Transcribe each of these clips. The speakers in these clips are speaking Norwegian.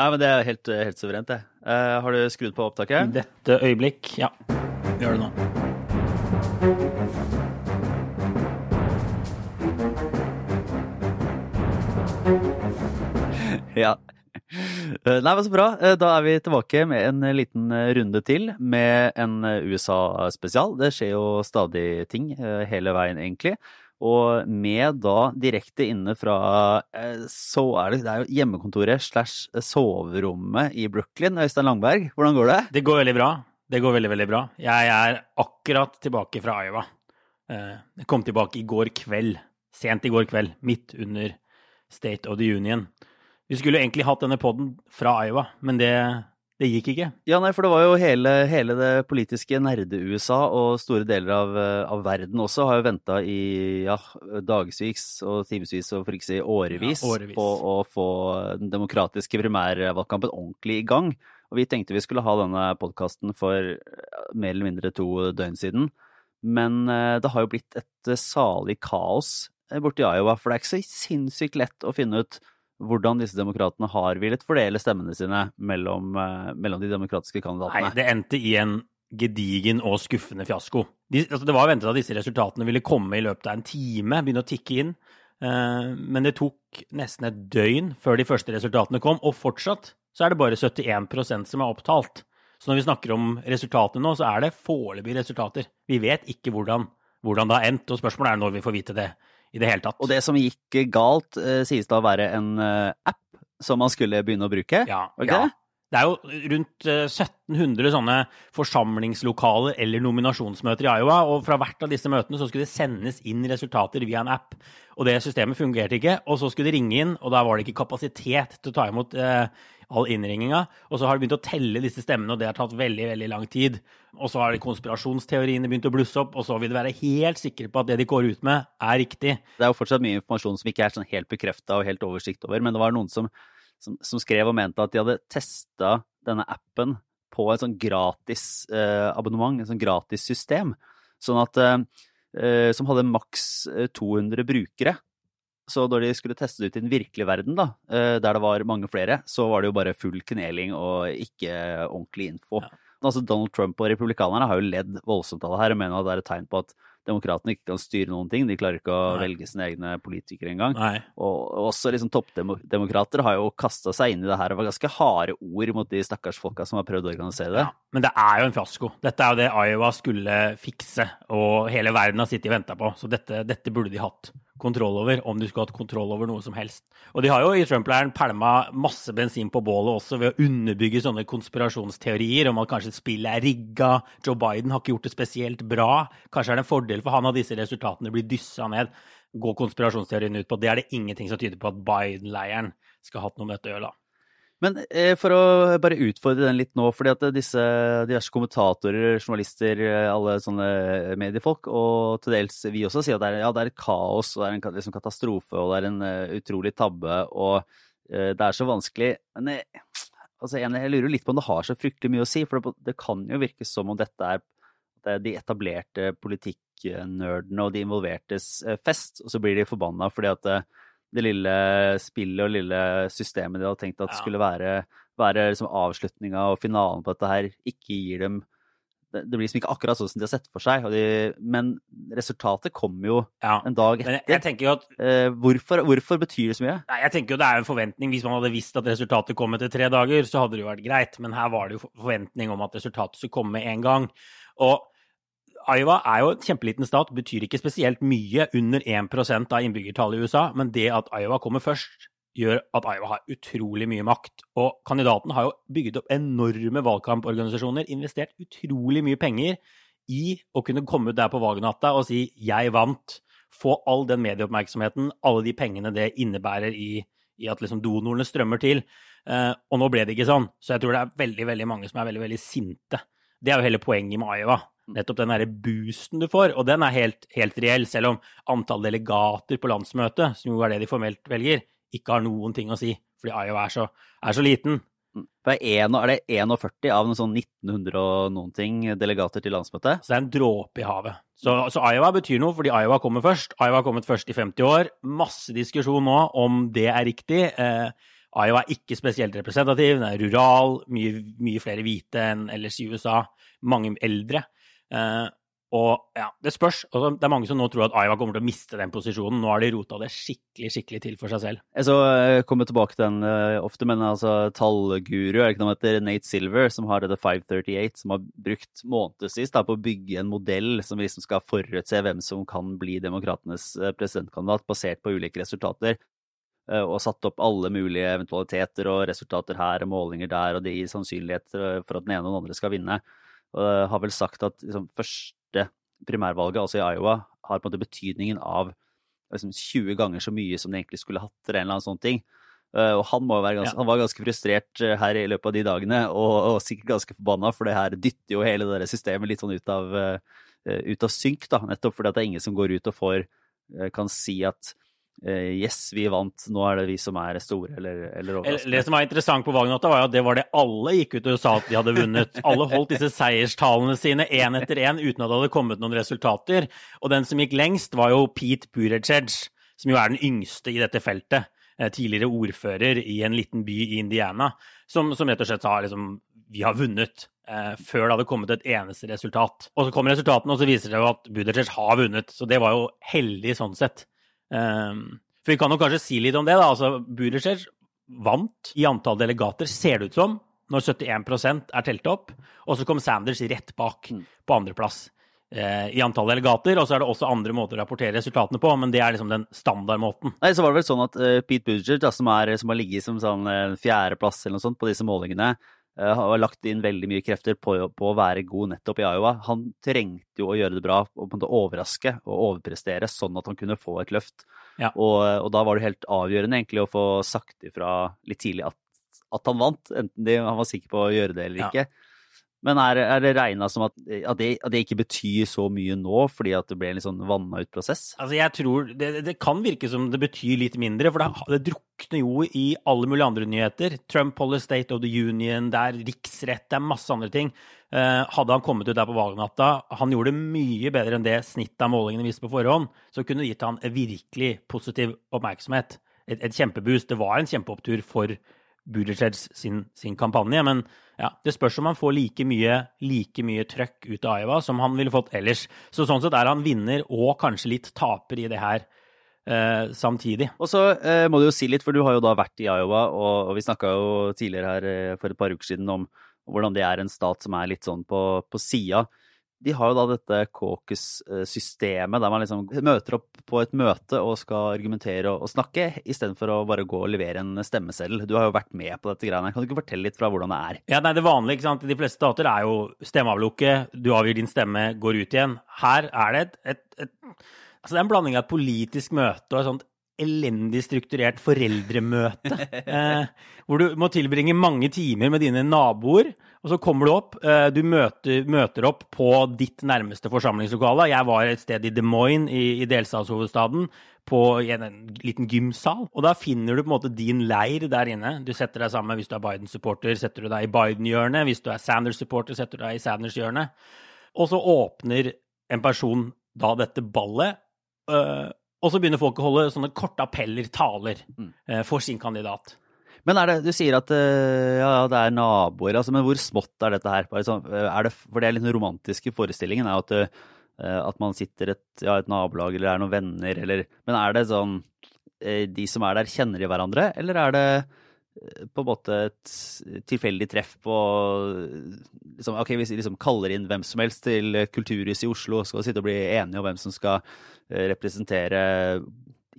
Ja, men det er helt, helt suverent, det. Uh, har du skrudd på opptaket? I dette øyeblikk, ja. Gjør det nå. Ja. Eh, Nei, men Så bra. Eh, Da er vi tilbake med en liten runde til med en USA-spesial. Det skjer jo stadig ting hele veien, egentlig. Og med da direkte inne fra eh, så er det, det er jo hjemmekontoret slash soverommet i Brooklyn. Øystein Langberg, hvordan går det? Det går veldig bra. Det går veldig, veldig bra. Jeg er akkurat tilbake fra Iowa. Eh, Jeg kom tilbake i går kveld. Sent i går kveld. Midt under State of the Union. Vi skulle egentlig hatt denne poden fra Iowa, men det, det gikk ikke. Ja, nei, for det var jo hele, hele det politiske nerde-USA og store deler av, eh, av verden også har jo venta i ja, dagevis og timevis og for ikke si årevis, Ja, årevis. på å få den demokratiske primærvalgkampen ordentlig i gang. Og vi tenkte vi skulle ha denne podkasten for eh, mer eller mindre to døgn siden. Men eh, det har jo blitt et salig kaos borti Iowa, for det er ikke så sinnssykt lett å finne ut hvordan disse demokratene har villet fordele stemmene sine mellom, eh, mellom de demokratiske kandidatene. Nei, det endte i en gedigen og skuffende fiasko. De, altså det var ventet at disse resultatene ville komme i løpet av en time, begynne å tikke inn. Eh, men det tok nesten et døgn før de første resultatene kom, og fortsatt så er det bare 71% som er opptalt. Så når vi snakker om resultatene nå, så er det foreløpige resultater. Vi vet ikke hvordan, hvordan det har endt, og spørsmålet er når vi får vite det i det hele tatt. Og det som gikk galt, eh, sies da å være en eh, app som man skulle begynne å bruke. Ja, Okay? det ja. det? Er jo rundt eh, 1700 sånne forsamlingslokaler eller nominasjonsmøter i Iowa, og fra hvert av disse møtene så skulle det sendes inn resultater via en app. Og det systemet fungerte ikke, og så skulle det ringe inn, og da var det ikke kapasitet til å ta imot eh, all innringinga. Og så har de begynt å telle disse stemmene, og det har tatt veldig, veldig lang tid. Og så har de konspirasjonsteoriene begynt å blusse opp, og så vil de være helt sikre på at det de går ut med, er riktig. Det er jo fortsatt mye informasjon som ikke er sånn helt bekrefta og helt oversikt over, men det var noen som, som, som skrev og mente at de hadde testa denne appen på et sånn gratis eh, abonnement, et sånn gratis system, sånn at eh, eh, som hadde maks eh, 200 brukere. Så når de skulle teste det ut i den virkelige verden, da, eh, der det var mange flere, så var det jo bare full kneling og ikke ordentlig info. Ja. Altså Donald Trump og republikanerne har jo ledd voldsomt av det her og mener at det er et tegn på at demokratene ikke kan styre noen ting. De klarer ikke å Nei. velge sine egne politikere engang. Og også liksom toppdemokrater har jo kasta seg inn i det her og var ganske harde ord mot de stakkars folka som har prøvd å organisere det. Ja, men det er jo en fiasko. Dette er jo det Iowa skulle fikse, og hele verden har sittet og venta på. Så dette, dette burde de hatt kontroll over, om de skulle hatt kontroll over noe som helst. Og de har jo i Trump-leiren pælma masse bensin på bålet også ved å underbygge sånne konspirasjonsteorier om at kanskje spillet er rigga, Joe Biden har ikke gjort det spesielt bra, kanskje er det en fordel for han at disse resultatene blir dyssa ned. Går konspirasjonsteorien ut på det er det ingenting som tyder på at Biden-leiren skal ha hatt noe med dette å gjøre, da. Men eh, for å bare utfordre den litt nå, fordi at disse diverse kommentatorer, journalister, alle sånne mediefolk, og til dels vi også, sier at det er, ja, det er et kaos, og det er en liksom, katastrofe, og det er en eh, utrolig tabbe, og eh, det er så vanskelig. Men jeg, altså, jeg, lurer litt på om det har så fryktelig mye å si, for det, det kan jo virke som om dette er de etablerte politikknerdene og de involvertes fest, og så blir de forbanna fordi at det lille spillet og det lille systemet de hadde tenkt at Ja. skulle være, være liksom avslutninga og finalen på dette her, ikke gir dem det, det blir liksom ikke akkurat sånn som de har sett for seg, og de, men resultatet kommer jo Ja. en dag Men jeg, etter. jeg jo at Eh, hvorfor, hvorfor betyr det så mye? Nei, jeg tenker jo det er jo en forventning. Hvis man hadde visst at resultatet kom etter tre dager, så hadde det jo vært greit. Men her var det jo forventning om at resultatet skulle komme med en gang. Og Iowa er jo en kjempeliten stat, betyr ikke spesielt mye, under 1 av innbyggertallet i USA. Men det at Iowa kommer først, gjør at Iowa har utrolig mye makt. Og kandidaten har jo bygget opp enorme valgkamporganisasjoner, investert utrolig mye penger i å kunne komme ut der på valgnatta og si 'jeg vant', få all den medieoppmerksomheten, alle de pengene det innebærer i, i at liksom donorene strømmer til. Uh, og nå ble det ikke sånn. Så jeg tror det er veldig veldig mange som er veldig veldig sinte. Det er jo hele poenget med Iowa. Nettopp den derre boosten du får, og den er helt, helt reell, selv om antall delegater på landsmøtet, som jo er det de formelt velger, ikke har noen ting å si, fordi Iowa er så, er så liten. For er, en, er det 41 av noen sånn 1900 og noen ting delegater til landsmøtet? Så det er en dråpe i havet. Så, så Iowa betyr noe, fordi Iowa kommer først. Iowa har kommet først i 50 år. Masse diskusjon nå om det er riktig. Eh, Iowa er ikke spesielt representativ. Den er rural, mye, mye flere hvite enn ellers i USA. Mange eldre. Eh, og ja, det spørs. Altså, det er mange som nå tror at Aiva kommer til å miste den posisjonen. Nå har de rota det skikkelig skikkelig til for seg selv. Jeg så jeg kommer tilbake til den uh, ofte, men altså tallguru, er ikke noe heter Nate Silver, som har dette 538, som har brukt månedsvis på å bygge en modell som liksom skal forutse hvem som kan bli demokratenes presidentkandidat, basert på ulike resultater. Og satt opp alle mulige eventualiteter og resultater her og målinger der, og det gir sannsynlighet for at den ene og den andre skal vinne. Og har vel sagt at liksom, første primærvalget, altså i Iowa, har på en måte betydningen av liksom, 20 ganger så mye som det egentlig skulle hatt, eller en eller annen sånn ting. Uh, og han, ganske, ja. han, var ganske frustrert uh, her i løpet av de dagene, og, og sikkert ganske forbanna, for det her dytter jo hele det systemet litt sånn ut av, ut av synk, da. Nettopp fordi at det er ingen som går ut og får kan si at yes, vi vant, nå er det vi som er store, eller, eller overraskende. Det som var interessant på valgnatta, var jo at det var det alle gikk ut og sa at de hadde vunnet. Alle holdt disse seierstalene sine én etter én uten at det hadde kommet noen resultater. Og den som gikk lengst, var jo Pete Buttigieg, som jo er den yngste i dette feltet. Uh, tidligere ordfører i en liten by i Indiana, som, som rett og slett sa liksom vi har vunnet. eh, før det hadde kommet et eneste resultat. Og så kommer resultatene, og så viser det jo at Buttigieg har vunnet. Så det var jo heldig sånn sett. Um, for vi kan jo kanskje si litt om det. da, altså Buttigieg vant i antall delegater, ser det ut som, når 71% er telt opp. Og så kom Sanders rett bak mm. på andreplass eh, i antall delegater. Og så er det også andre måter å rapportere resultatene på, men det er liksom den standardmåten. Nei, så var det vel sånn at uh, Pete Buttigieg, som, som har ligget som sånn uh, fjerdeplass eller noe sånt på disse målingene, har lagt inn veldig mye krefter på, på, å være god nettopp i Iowa. Han trengte jo å gjøre det bra og overraske og overprestere, sånn at han kunne få et løft. Ja. Og, og, da var det helt avgjørende egentlig å få sagt ifra litt tidlig at, at han vant, enten de, han var sikker på å gjøre det eller ikke. Men er, er det regna som at, at, det, at, det, ikke betyr så mye nå, fordi at det ble en litt sånn vanna ut prosess? Altså jeg tror, det, det, kan virke som det betyr litt mindre, for det, det drukner jo i alle mulige andre nyheter. Trump holder State of the Union, det er riksrett, det er masse andre ting. Eh, hadde han kommet ut der på valgnatta, han gjorde det mye bedre enn det snittet av målingene viste på forhånd, så kunne det gitt han virkelig positiv oppmerksomhet. Et, et kjempeboost. Det var en kjempeopptur for Buttigieg sin, sin kampanje, men ja, det spørs om han får like mye, like mye trøkk ut av Iowa som han ville fått ellers. Så sånn sett er han vinner og kanskje litt taper i det her eh, samtidig. Og så eh, må du jo si litt, for du har jo da vært i Iowa, og, og vi snakka jo tidligere her eh, for et par uker siden om hvordan det er en stat som er litt sånn på, på sida de har jo da dette caucus-systemet der man liksom møter opp på et møte og skal argumentere og, snakke, istedenfor å bare gå og levere en stemmeseddel. Du har jo vært med på dette greiene. Kan du ikke fortelle litt fra hvordan det er? Ja, nei, Det vanlige ikke sant? i de fleste stater er jo stemmeavlukke, du avgir din stemme, går ut igjen. Her er det et, et, et Altså, det er en blanding av et politisk møte og et sånt elendig strukturert foreldremøte. Eh, hvor du må tilbringe mange timer med dine naboer. Og så kommer du opp. Eh, du møter, møter, opp på ditt nærmeste forsamlingslokale. Jeg var et sted i Des Moines, i, i delstatshovedstaden, på en, en, liten gymsal. Og da finner du på en måte din leir der inne. Du setter deg sammen hvis du er Biden-supporter, setter du deg i Biden-hjørnet. Hvis du er Sanders-supporter, setter du deg i Sanders-hjørnet. Og så åpner en person da dette ballet. Øh, og så begynner folk å holde sånne korte appeller, taler, mm. Eh, for sin kandidat. Men er det, du sier at eh, ja, det er naboer, altså, men hvor smått er dette her? Sånn, eh, er det, for det er litt den romantiske forestillingen er at, at man sitter et, ja, et nabolag eller er noen venner, eller Men er det sånn De som er der, kjenner de hverandre, eller er det på en måte et tilfeldig treff på liksom, Ok, hvis vi liksom kaller inn hvem som helst til Kulturhuset i Oslo, skal sitte og bli enige om hvem som skal Eh, representere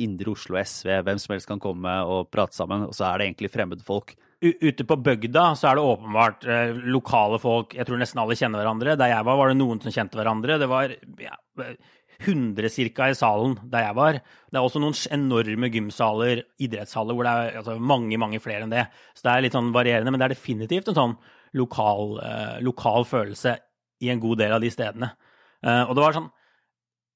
Indre Oslo SV, hvem som helst kan komme og prate sammen, og så er det egentlig fremmede folk. Ute på bygda så er det åpenbart eh, lokale folk, jeg tror nesten alle kjenner hverandre. Der jeg var, var det noen som kjente hverandre. Det var ja, 100 ca. i salen der jeg var. Det er også noen enorme gymsaler, idrettshaller, hvor det er altså, mange, mange flere enn det. Så det er litt sånn varierende, men det er definitivt en sånn lokal, eh, lokal følelse i en god del av de stedene. Eh, og det var sånn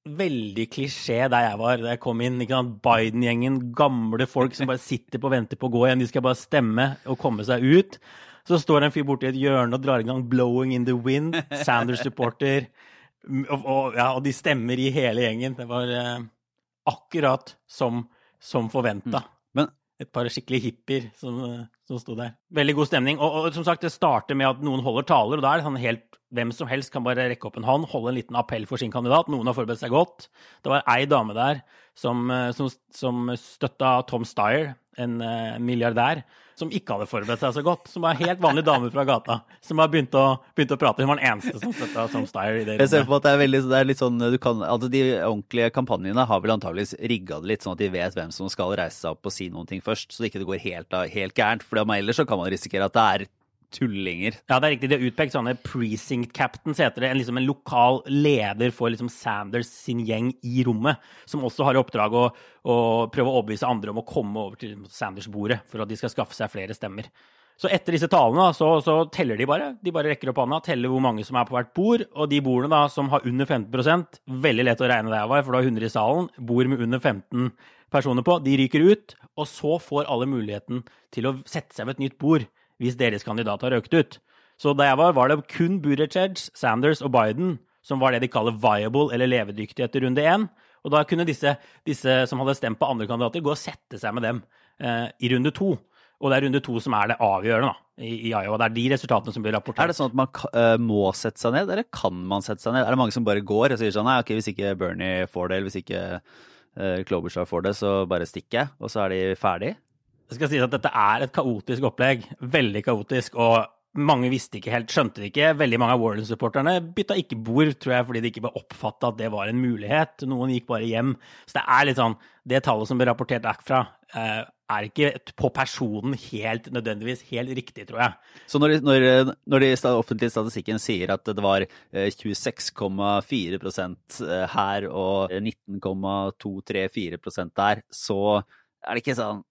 veldig klisjé der jeg var da jeg kom inn. Biden-gjengen, gamle folk som bare sitter på og venter på å gå igjen. De skal bare stemme og komme seg ut. Så står en fyr borti et hjørne og drar i gang 'Blowing in the Wind', Sanders-supporter. Og, og, ja, og, de stemmer i hele gjengen. Det var eh, akkurat som, som forventa. Mm. Et par skikkelig hippier som, som sto der. Veldig god stemning. Og, og, som sagt, det starter med at noen holder taler, og da er det sånn helt hvem som helst kan bare rekke opp en hånd, holde en liten appell for sin kandidat. Noen har forberedt seg godt. Det var ei dame der som, som, som støtta Tom Steyer, en uh, milliardær, som ikke hadde forberedt seg så godt. Som var en helt vanlig dame fra gata som har begynt å, begynt å prate. Hun var den eneste som støtta Tom Steyer. i det Jeg ser på at det er, veldig, det er litt sånn du kan, altså De ordentlige kampanjene har vel antageligvis rigga det litt, sånn at de vet hvem som skal reise seg opp og si noen ting først, så det ikke går helt, helt gærent. For ellers så kan man risikere at det er tullinger. Ja, det er riktig. De har utpekt sånne precinct captains, heter det. En, liksom en lokal leder for liksom Sanders sin gjeng i rommet, som også har i oppdrag å, å prøve å overbevise andre om å komme over til Sanders-bordet for at de skal skaffe seg flere stemmer. Så etter disse talene så, så, teller de bare. De bare rekker opp hånda, teller hvor mange som er på hvert bord. Og de bordene da, som har under 15% veldig lett å regne det var, for du har 100 i salen. Bord med under 15 personer på, de ryker ut. Og så får alle muligheten til å sette seg ved et nytt bord hvis deres kandidat har røkt ut. Så da jeg var, var det kun Buttigieg, Sanders og Biden som var det de kaller viable eller levedyktige etter runde én. Og da kunne disse, disse, som hadde stemt på andre kandidater, gå og sette seg med dem eh, i runde to. Og det er runde to som er det avgjørende da, i, i Iowa. Det er de resultatene som blir rapportert. Er det sånn at man uh, må sette seg ned, eller kan man sette seg ned? Er det mange som bare går og sier sånn nei, ok, hvis ikke Bernie får det, eller hvis ikke uh, Klobuchar får det, så bare stikker jeg, og så er de ferdig? Det skal sies at dette er et kaotisk opplegg. Veldig kaotisk. Og mange visste ikke helt, skjønte det ikke. Veldig mange av Warren-supporterne bytta ikke bord, tror jeg, fordi de ikke ble oppfatta at det var en mulighet. Noen gikk bare hjem. Så det er litt sånn Det tallet som ble rapportert derfra, uh, er ikke på personen helt nødvendigvis helt riktig, tror jeg. Så når, når, når de offentlige statistikken sier at det var 26,4 eh, her og 19,234% der, så er det ikke sånn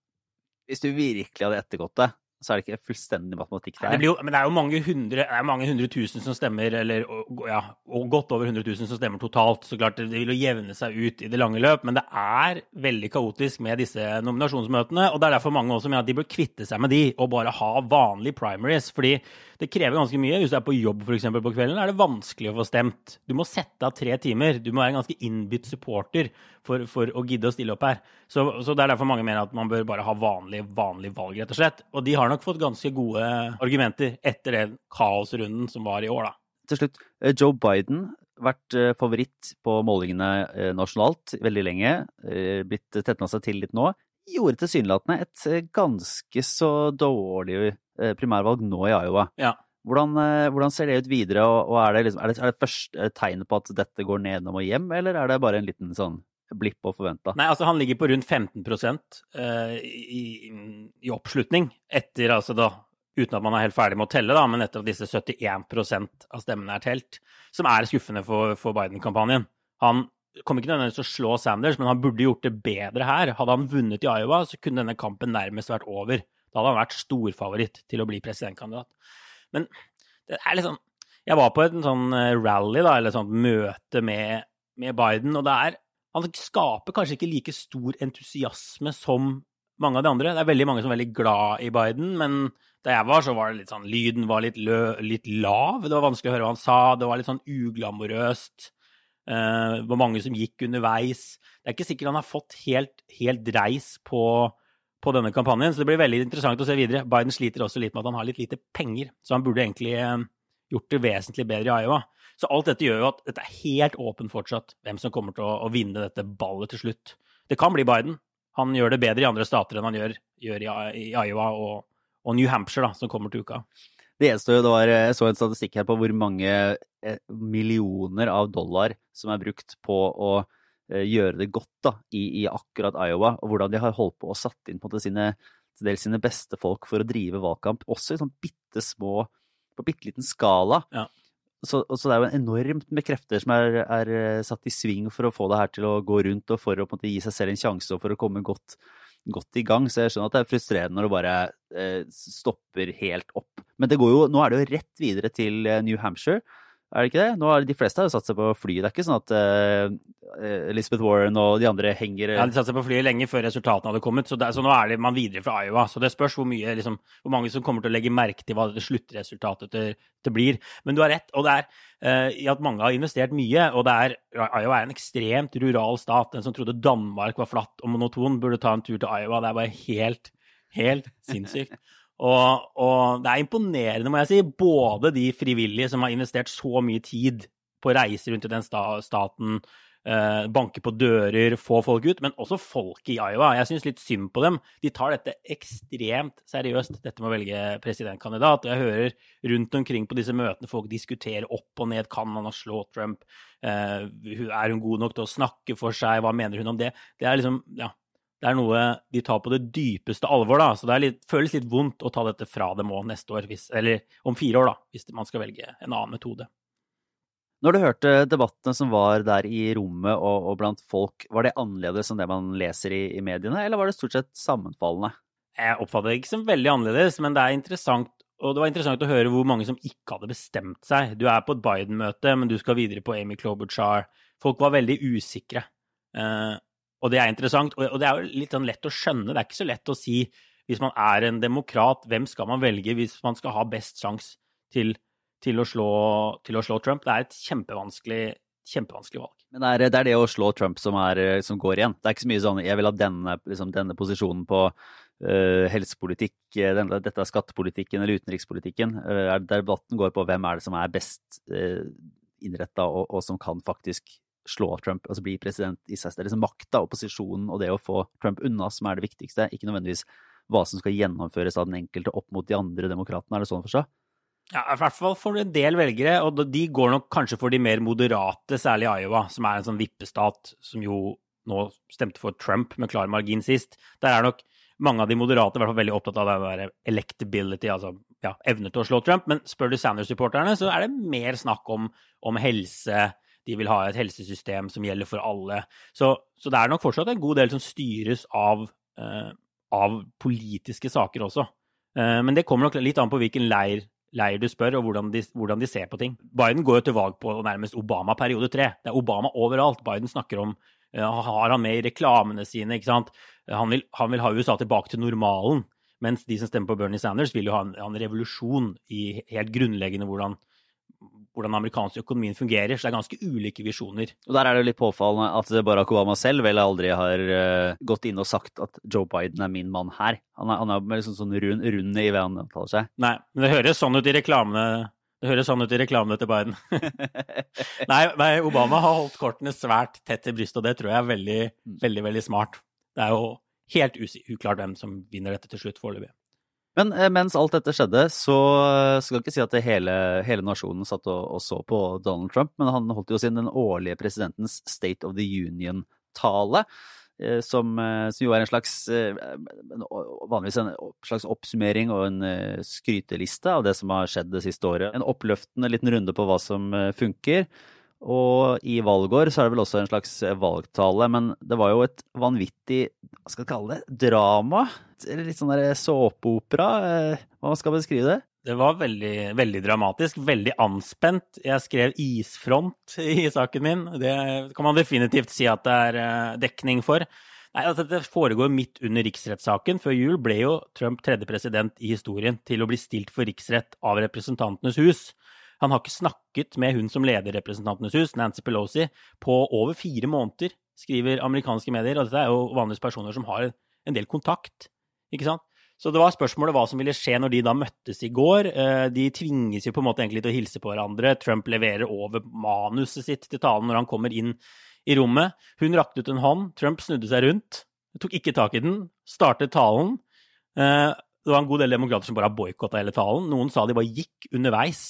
hvis du virkelig hadde ettergått det, så er det ikke fullstendig matematikk der. Det jo, men det er jo mange hundre, det er mange hundre tusen som stemmer, eller ja, og godt over hundre tusen som stemmer totalt. Så klart, det vil jo jevne seg ut i det lange løp, men det er veldig kaotisk med disse nominasjonsmøtene. Og det er derfor mange også mener at de bør kvitte seg med de, og bare ha vanlige primaries. fordi det krever ganske mye. Hvis du er på jobb eksempel, på kvelden, er det vanskelig å få stemt. Du må sette av tre timer. Du må være en ganske innbitt supporter for, for å gidde å stille opp her. Så, så, det er derfor mange mener at man bør bare ha vanlig, vanlig valg, rett og slett. Og de har nok fått ganske gode argumenter etter den kaosrunden som var i år, da. Til slutt, eh, Joe Biden vært eh, favoritt på målingene eh, nasjonalt veldig lenge. Blitt tetna seg til litt nå. Gjorde tilsynelatende et ganske så dårlig primærvalg nå i Iowa. Ja. Hvordan, hvordan, ser det ut videre, og, er, det liksom, er, det, er det første tegnet på at dette går nedom og hjem, eller er det bare en liten sånn blipp å forvente? Nei, altså han ligger på rundt 15 uh, i, i, oppslutning etter altså da uten at man er helt ferdig med å telle, da, men etter at disse 71 av stemmene er telt, som er skuffende for, for Biden-kampanjen. Han kommer ikke nødvendigvis til å slå Sanders, men han burde gjort det bedre her. Hadde han vunnet i Iowa, så kunne denne kampen nærmest vært over. Da hadde han vært storfavoritt til å bli presidentkandidat. Men det er liksom Jeg var på en sånn eh, rally, da, eller et sånt møte med, med Biden, og det er han skaper kanskje ikke like stor entusiasme som mange av de andre. Det er veldig mange som er veldig glad i Biden, men da jeg var, så var det litt sånn Lyden var litt, lø, litt lav. Det var vanskelig å høre hva han sa. Det var litt sånn uglamorøst. Uh, det var mange som gikk underveis. Det er ikke sikkert han har fått helt, helt reis på, på, denne kampanjen, så det blir veldig interessant å se videre. Biden sliter også litt med at han har litt lite penger, så han burde egentlig uh, gjort det vesentlig bedre i Iowa. Så alt dette gjør jo at dette er helt åpent fortsatt, hvem som kommer til å, å, vinne dette ballet til slutt. Det kan bli Biden. Han gjør det bedre i andre stater enn han gjør, gjør i, i, Iowa og, og, New Hampshire, da, som kommer til uka. Det eneste det var, Jeg så en statistikk her på hvor mange eh, millioner av dollar som er brukt på å eh, gjøre det godt da, i, i, akkurat Iowa, og hvordan de har holdt på og satt inn på sine, til dels sine beste folk for å drive valgkamp, også i sånn bitte små, på bitte liten skala. Ja så, så, det er jo enormt med krefter som er, er, eh, satt i sving for å få det her til å gå rundt, og for å måte, gi seg selv en sjanse og for å komme godt, godt, i gang. Så jeg skjønner at det er frustrerende når det bare eh, stopper helt opp. Men jo, nå er det jo rett videre til eh, New Hampshire. Er det ikke det? Nå har De fleste har jo satt seg på fly. Det er ikke sånn at uh, Elizabeth Warren og de andre henger Ja, De satte seg på flyet lenge før resultatene hadde kommet, så, det, så nå er det, man videre fra Iowa. Så det spørs hvor, mye, liksom, hvor mange som kommer til å legge merke til hva det sluttresultatet til, til blir. Men du har rett, og det er uh, i at mange har investert mye. og det er, Iowa er en ekstremt rural stat. Den som trodde Danmark var flatt og monoton, burde ta en tur til Iowa. Det er bare helt, helt sinnssykt. Og, og, det er imponerende, må jeg si, både de frivillige som har investert så mye tid på å reise rundt i den staten, eh, banke på dører, få folk ut, men også folk i Iowa. Jeg syns litt synd på dem. De tar dette ekstremt seriøst, dette med å velge presidentkandidat. Jeg hører rundt omkring på disse møtene folk diskuterer opp og ned. Kan han slå Trump? Eh, er hun god nok til å snakke for seg? Hva mener hun om det? Det er liksom, ja, det er noe de tar på det dypeste alvor. da, Så det litt, føles litt vondt å ta dette fra dem òg neste år, hvis, eller om fire år, da, hvis man skal velge en annen metode. Når du hørte debattene som var der i rommet og, og blant folk, var det annerledes enn det man leser i, i, mediene, eller var det stort sett sammenfallende? Jeg oppfatter det ikke som veldig annerledes, men det er interessant og det var interessant å høre hvor mange som ikke hadde bestemt seg. Du er på et Biden-møte, men du skal videre på Amy Klobuchar. Folk var veldig usikre. Eh, og det er interessant. Og det er jo litt sånn lett å skjønne. Det er ikke så lett å si hvis man er en demokrat, hvem skal man velge hvis man skal ha best sjanse til, til, til, å slå Trump? Det er et kjempevanskelig, kjempevanskelig valg. Men det er, det er, det å slå Trump som, er, som, går igjen. Det er ikke så mye sånn jeg vil ha denne, liksom, denne posisjonen på uh, helsepolitikk, denne, dette er skattepolitikken eller utenrikspolitikken. Uh, debatten går på hvem er det som er best uh, innretta og, og, som kan faktisk slå Trump, altså bli president i seg. Er liksom makta, opposisjonen og det å få Trump unna som er det viktigste, ikke nødvendigvis hva som skal gjennomføres av den enkelte opp mot de andre demokratene. Er det sånn for seg? Ja, i hvert fall for en del velgere, og de går nok kanskje for de mer moderate, særlig Iowa, som er en sånn vippestat som jo nå stemte for Trump med klar margin sist. Der er nok mange av de moderate i hvert fall veldig opptatt av det der electability, altså ja, evne til å slå Trump. Men spør du Sanders-supporterne, så er det mer snakk om, om helse, de vil ha et helsesystem som gjelder for alle. Så, så det er nok fortsatt en god del som styres av, uh, av politiske saker også. Uh, men det kommer nok litt an på hvilken leir, leir du spør, og hvordan de, hvordan de, ser på ting. Biden går jo til valg på nærmest Obama periode tre. Det er Obama overalt. Biden snakker om uh, Har han med i reklamene sine, ikke sant? Han vil, han vil ha USA tilbake til normalen. Mens de som stemmer på Bernie Sanders, vil jo ha en, en revolusjon i helt grunnleggende hvordan hvordan den amerikanske økonomien fungerer. Så det er ganske ulike visjoner. Og Der er det jo litt påfallende at Barack Obama selv vel aldri har uh, gått inn og sagt at Joe Biden er min mann her. Han er, han er liksom sånn rund, rund i hva han uttaler seg. Nei, men det høres sånn ut i reklamene. Det høres sånn ut i reklamene til Biden. nei, nei, Obama har holdt kortene svært tett til brystet, og det tror jeg er veldig, mm. veldig, veldig smart. Det er jo helt uklart hvem som vinner dette til slutt foreløpig. Men eh, mens alt dette skjedde, så eh, skal jeg ikke si at hele, hele nasjonen satt og, og, så på Donald Trump, men han holdt jo sin den årlige presidentens State of the Union-tale. Eh, som, som, jo er en slags vanligvis en slags oppsummering og en skryteliste av det som har skjedd det siste året. En oppløftende liten runde på hva som funker. Og i valgår så er det vel også en slags valgtale, men det var jo et vanvittig, hva skal jeg kalle det, drama? Eller litt sånn der såpeopera? Eh, hva skal man beskrive det? Det var veldig, veldig dramatisk, veldig anspent. Jeg skrev 'isfront' i saken min. Det kan man definitivt si at det er eh, dekning for. Nei, altså Det foregår midt under riksrettssaken. Før jul ble jo Trump tredje president i historien til å bli stilt for riksrett av Representantenes hus. Han har ikke snakket med hun som leder Representantenes hus, Nancy Pelosi, på over fire måneder, skriver amerikanske medier. Og dette er jo vanlige personer som har en del kontakt, ikke sant. Så det var spørsmålet hva som ville skje når de da møttes i går. Eh, de tvinges jo på en måte egentlig til å hilse på hverandre. Trump leverer over manuset sitt til talen når han kommer inn i rommet. Hun rakte ut en hånd. Trump snudde seg rundt, tok ikke tak i den, startet talen. Eh, det var en god del demokrater som bare har boikotta hele talen. Noen sa de bare gikk underveis.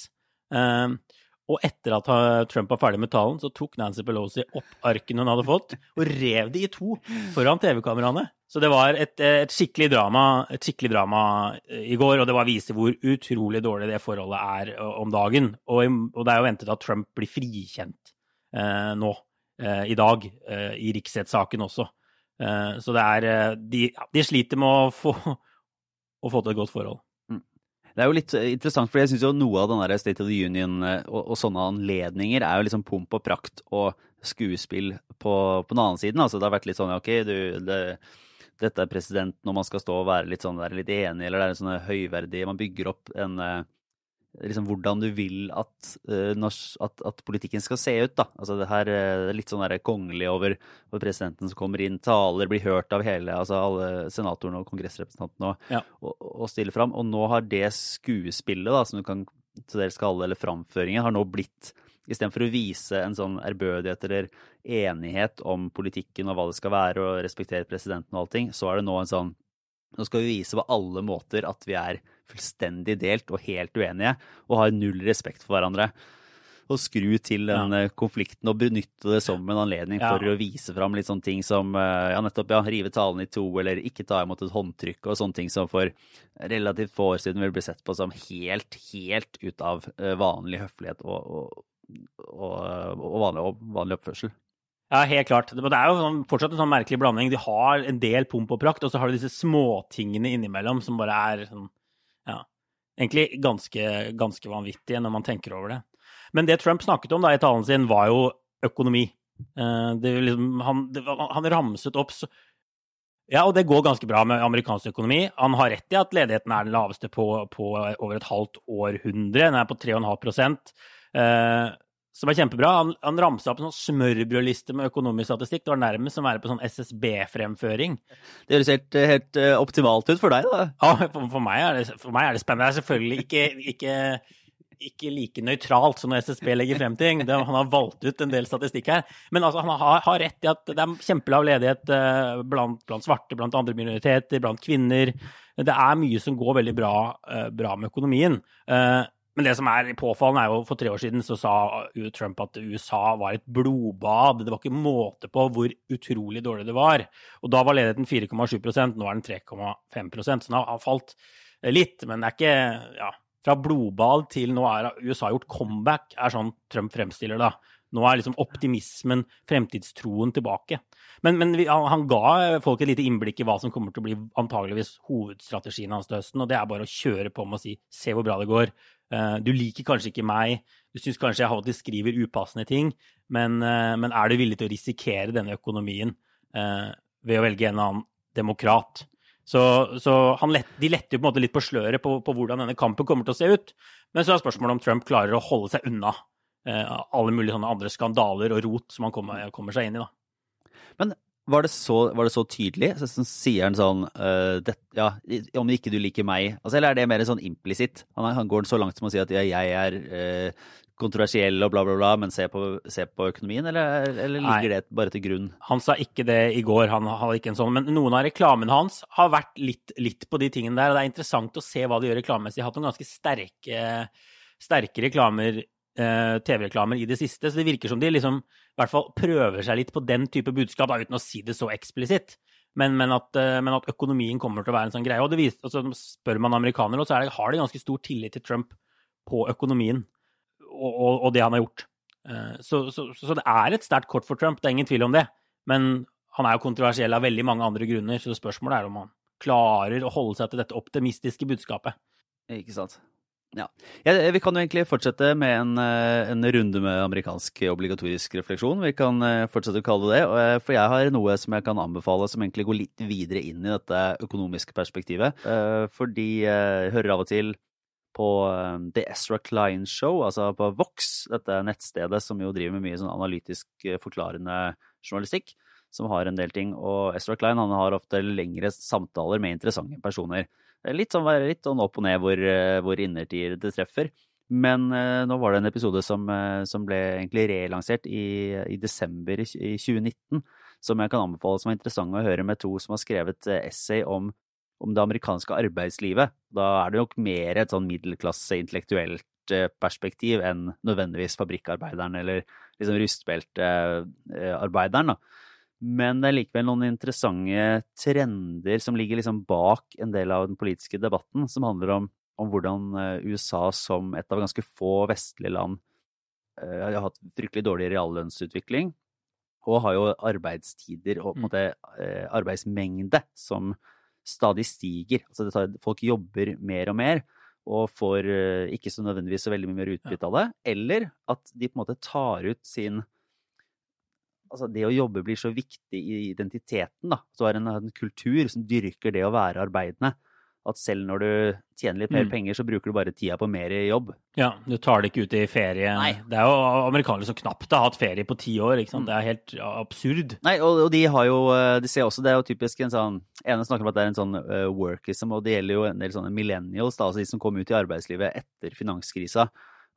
Um, og etter at Trump var ferdig med talen, så tok Nancy Pelosi opp arkene hun hadde fått, og rev de i to foran TV-kameraene. Så det var et, et, skikkelig drama, et skikkelig drama eh, i går, og det var viste hvor utrolig dårlig det forholdet er eh, om dagen. Og, og det er jo ventet at Trump blir frikjent eh, nå, eh, i dag, eh, i riksrettssaken også. Eh, så det er de, de, sliter med å få, å få til et godt forhold. Det er jo litt interessant, for jeg syns jo noe av den der State of the Union og, og, sånne anledninger er jo liksom pomp og prakt og skuespill på, på den annen siden. Altså det har vært litt sånn OK, du det, dette er presidenten, og man skal stå og være litt sånn, være litt enig, eller det er en sånn høyverdig Man bygger opp en liksom hvordan du vil at, uh, at, at, politikken skal se ut. da. Altså Det her er litt sånn kongelig over, over, presidenten som kommer inn, taler, blir hørt av hele, altså alle senatorene og kongressrepresentantene og, ja. og, og, stiller fram. Og nå har det skuespillet, da, som du kan til dels kalle eller framføringen, har nå blitt Istedenfor å vise en sånn ærbødighet eller enighet om politikken og hva det skal være, og respektere presidenten og allting, så er det nå en sånn Nå skal vi vise på alle måter at vi er fullstendig delt og helt uenige, og har null respekt for hverandre. Og skru til den ja. Eh, konflikten og benytte det som en anledning ja. for å vise fram litt sånne ting som eh, ja, nettopp ja, rive talen i to, eller ikke ta imot et håndtrykk, og sånne ting som for relativt få år siden ville bli sett på som helt, helt ut av eh, vanlig høflighet og, og, og, og vanlig, vanlig oppførsel. Ja, helt klart. Det er jo sånn, fortsatt en sånn merkelig blanding. De har en del pomp og prakt, og så har du disse småtingene innimellom som bare er sånn ja. Egentlig ganske, ganske vanvittige når man tenker over det. Men det Trump snakket om da i talen sin, var jo økonomi. Eh, liksom, han, det, han, ramset opp Ja, og det går ganske bra med amerikansk økonomi. Han har rett i at ledigheten er den laveste på, på over et halvt århundre. Den er på 3,5 eh, som er kjempebra. Han, han ramsa opp en sånn smørbrødliste med økonomisk statistikk. Det var nærmest som å være på sånn SSB-fremføring. Det høres helt, helt, eh, optimalt ut for deg, da. Ja, for, for, meg, er det, for meg, er det, spennende. Det er selvfølgelig ikke, ikke, ikke like nøytralt som når SSB legger frem ting. Det, han har valgt ut en del statistikk her. Men altså, han har, har, rett i at det er kjempelav ledighet eh, blant, blant, svarte, blant andre minoriteter, blant kvinner. Det er mye som går veldig bra, eh, bra med økonomien. Men det som er påfallende, er jo for tre år siden så sa Trump at USA var et blodbad. Det var ikke måte på hvor utrolig dårlig det var. Og da var ledigheten 4,7% nå er den 3,5% så den har falt litt. Men det er ikke ja, fra blodbad til nå er USA gjort comeback, er sånn Trump fremstiller det. Nå er liksom optimismen, fremtidstroen, tilbake. Men, men han ga folk et lite innblikk i hva som kommer til å bli antageligvis hovedstrategien hans til høsten. Og det er bare å kjøre på med å si 'se hvor bra det går'. Uh, du liker kanskje ikke meg, du syns kanskje jeg alltid skriver upassende ting, men, uh, men, er du villig til å risikere denne økonomien uh, ved å velge en annen demokrat? Så, så lett, de letter jo på en måte litt på sløret på, på, hvordan denne kampen kommer til å se ut. Men så er spørsmålet om Trump klarer å holde seg unna alle mulige sånne andre skandaler og rot som han kommer, kommer seg inn i. da. Men var det, så, var det så, tydelig? Så, så sier han sånn uh, det, Ja, om ikke du liker meg altså, Eller er det mer sånn implisitt? Han, han, går så langt som å si at ja, jeg er uh, kontroversiell og bla, bla, bla, men se på, se på økonomien, eller, eller ligger Nei, det bare til grunn? Han sa ikke det i går, han hadde ikke en sånn, men noen av reklamene hans har vært litt, litt, på de tingene der, og det er interessant å se hva de gjør reklamemessig. De har hatt noen ganske sterke, sterke reklamer uh, TV-reklamer i det siste. Så det virker som de liksom i hvert fall prøver seg litt på den type budskap, da, uten å si det så eksplisitt. Men, men, at, eh, men, at, økonomien kommer til å være en sånn greie. Og viser, altså, spør man amerikanere, så det, har de ganske stor tillit til Trump på økonomien og, og, og det han har gjort. Eh, så, så, så, det er et sterkt kort for Trump, det er ingen tvil om det. Men han er jo kontroversiell av veldig mange andre grunner, så spørsmålet er om han klarer å holde seg til dette optimistiske budskapet. Ikke sant. Ja. ja. Vi kan jo egentlig fortsette med en, eh, en, runde med amerikansk obligatorisk refleksjon. Vi kan eh, fortsette å kalle det det. Eh, for jeg har noe som jeg kan anbefale som egentlig går litt videre inn i dette økonomiske perspektivet. Fordi jeg hører av og til på The Ezra Klein Show, altså på Vox, dette nettstedet som jo driver med mye sånn analytisk forklarende journalistikk, som har en del ting. Og Ezra Klein han har ofte lengre samtaler med interessante personer. Litt sånn, litt sånn opp og ned hvor, eh, hvor innertier det treffer. Men uh, nå var det en episode som, uh, som ble egentlig relansert i, i, desember i 2019, som jeg kan anbefale som er interessant å høre med to som har skrevet uh, essay om, om, det amerikanske arbeidslivet. Da er det nok mer et sånn middelklasse intellektuelt perspektiv enn nødvendigvis fabrikkarbeideren eller liksom rustbeltearbeideren. da. Men det er likevel noen interessante trender som ligger liksom bak en del av den politiske debatten, som handler om, om hvordan eh, USA som et av ganske få vestlige land uh, har hatt fryktelig dårlig reallønnsutvikling, og har jo arbeidstider og på en mm. måte uh, arbeidsmengde som stadig stiger. Altså tar, folk jobber mer og mer, og får eh, ikke så nødvendigvis så veldig mye mer utbytte av det. Eller at de på en måte tar ut sin Altså det å jobbe blir så viktig i identiteten, da. Så er det en, en kultur som dyrker det å være arbeidende. At selv når du tjener litt mer Mm. penger, så bruker du bare tida på mer jobb. Ja, du tar det ikke ut i ferie. Nei. Det er jo amerikanere som knapt har hatt ferie på ti år. ikke sant? Mm. Det er helt absurd. Nei, og, og de har jo eh, De ser også, det er jo typisk en sånn ene snakker om at det er en sånn uh, workism, og det gjelder jo en del sånne millennials, da, altså de som kom ut i arbeidslivet etter finanskrisa.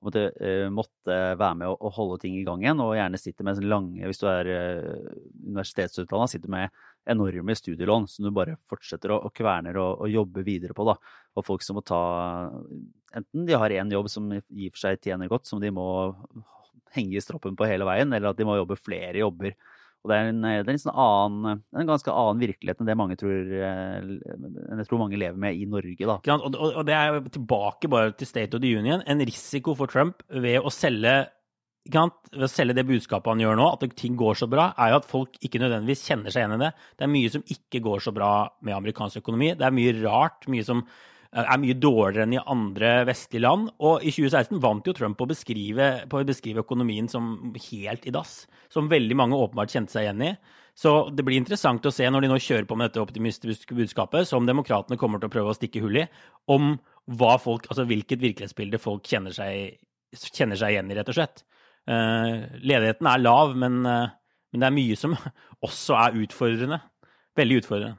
Måtte, eh, måtte være med å, holde ting i gang igjen, og gjerne sitter med lange Hvis du er uh, universitetsutdanna, sitter med enorme studielån som du bare fortsetter å, kverne og, og jobbe videre på. da. Og folk som må ta Enten de har én jobb som og for seg tjener godt, som de må henge i stroppen på hele veien, eller at de må jobbe flere jobber. Og det er en, det er en, sånn annen, en ganske annen virkelighet enn det mange tror, eh, jeg tror mange lever med i Norge. da. Og, og, det er tilbake bare til State of the Union. En risiko for Trump ved å selge? Ved å selge det budskapet han gjør nå, at ting går så bra, er jo at folk ikke nødvendigvis kjenner seg igjen i det. Det er mye som ikke går så bra med amerikansk økonomi. Det er mye rart, mye som er mye dårligere enn i andre vestlige land. Og i 2016 vant jo Trump på å beskrive, på å beskrive økonomien som helt i dass. Som veldig mange åpenbart kjente seg igjen i. Så det blir interessant å se når de nå kjører på med dette optimistiske budskapet, som demokratene kommer til å prøve å stikke hull i, om folk, altså hvilket virkelighetsbilde folk kjenner seg, kjenner seg igjen i, rett og slett. Eh, ledigheten er lav, men, eh, men det er mye som også er utfordrende. Veldig utfordrende.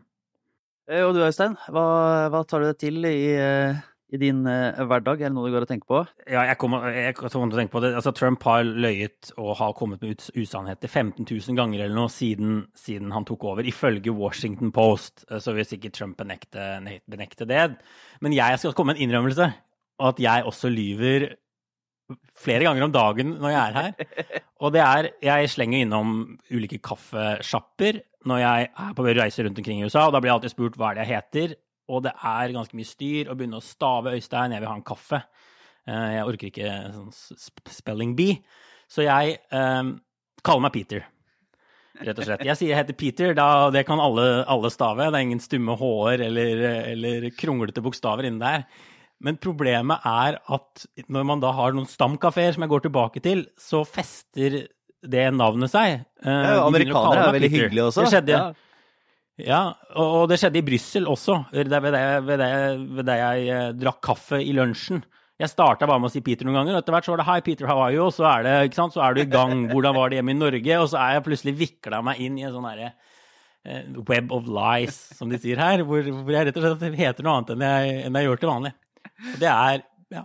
Eh, Og du Øystein, hva, hva tar du deg til i, eh, i din uh, hverdag? Er det noe du går og tenker på? Ja, jeg kommer, jeg kommer til å tenke på det. Altså, Trump har løyet og har kommet med usannheter 15 000 ganger eller noe siden, siden han tok over, ifølge Washington Post. Så vil sikkert Trump benekte, benekte det. Men jeg skal komme med en innrømmelse, at jeg også lyver flere ganger om dagen når jeg er her. Og det er Jeg slenger innom ulike kaffesjapper når jeg er på reise rundt omkring i USA, og da blir jeg alltid spurt hva er det jeg heter. Og det er ganske mye styr å begynne å stave Øystein, jeg vil ha en kaffe. Eh, Jeg orker ikke sånn spelling bee. Så jeg eh, kaller meg Peter, rett og slett. Jeg sier jeg heter Peter, da det kan alle, alle stave. Det er ingen stumme h-er eller, eller kronglete bokstaver inni der. Men problemet er at når man da har noen stamkafeer som jeg går tilbake til, så fester det navnet seg. Eh, Ja, amerikanere er veldig hyggelige også. Det skjedde, Ja. ja, og det skjedde i Brussel også, ved det, ved, det, ved, det, ved det jeg eh, drakk kaffe i lunsjen. Jeg starta bare med å si Peter noen ganger, og etter hvert så var det 'Hi, Peter, how are you?' Og så er, det, ikke sant? så er du i gang. 'Hvordan var det hjemme i Norge?' Og så er jeg plutselig vikla meg inn i en sånn herre eh, web of lies, som de sier her, hvor, hvor jeg rett og slett heter noe annet enn jeg, enn jeg gjør til vanlig. Det er, ja,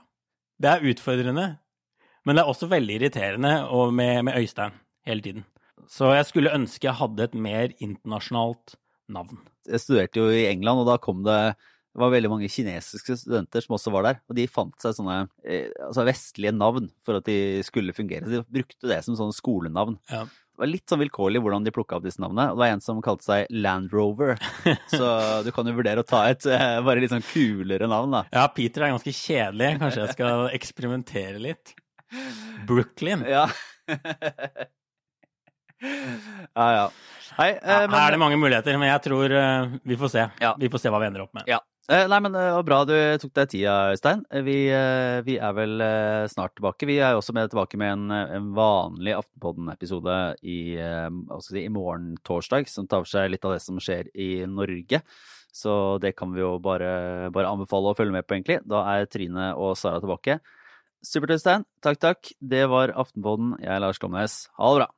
det er utfordrende, men det er også veldig irriterende med, med Øystein hele tiden. Så jeg skulle ønske jeg hadde et mer internasjonalt navn. Jeg studerte jo i England, og da kom det det var veldig mange kinesiske studenter som også var der, og de fant seg sånne eh, altså vestlige navn for at de skulle fungere. Så de brukte det som sånne skolenavn. Ja. Det var litt sånn vilkårlig hvordan de plukka opp disse navnene. Og det var en som kalte seg Land Rover, så du kan jo vurdere å ta et eh, bare litt sånn kulere navn, da. Ja, Peter er ganske kjedelig. Kanskje jeg skal eksperimentere litt. Brooklyn. Ja. ja, ja. Hei, eh, men, her er det mange muligheter, men jeg tror eh, vi får se. Ja. Vi får se hva vi ender opp med. Ja. Eh, Nei, men det var bra du tok deg tida, Øystein. Eh, Vi, eh, vi er vel eh, snart tilbake. Vi er jo også med tilbake med en, eh, en vanlig Aftenpodden-episode i, eh, si, i morgen torsdag, som tar for seg litt av det som skjer i Norge. Så det kan vi jo bare, bare anbefale å følge med på, egentlig. Da er Trine og Sara tilbake. Supert, Øystein. Takk, takk. Det var Aftenpodden. Jeg er Lars Glomnes. Ha det bra.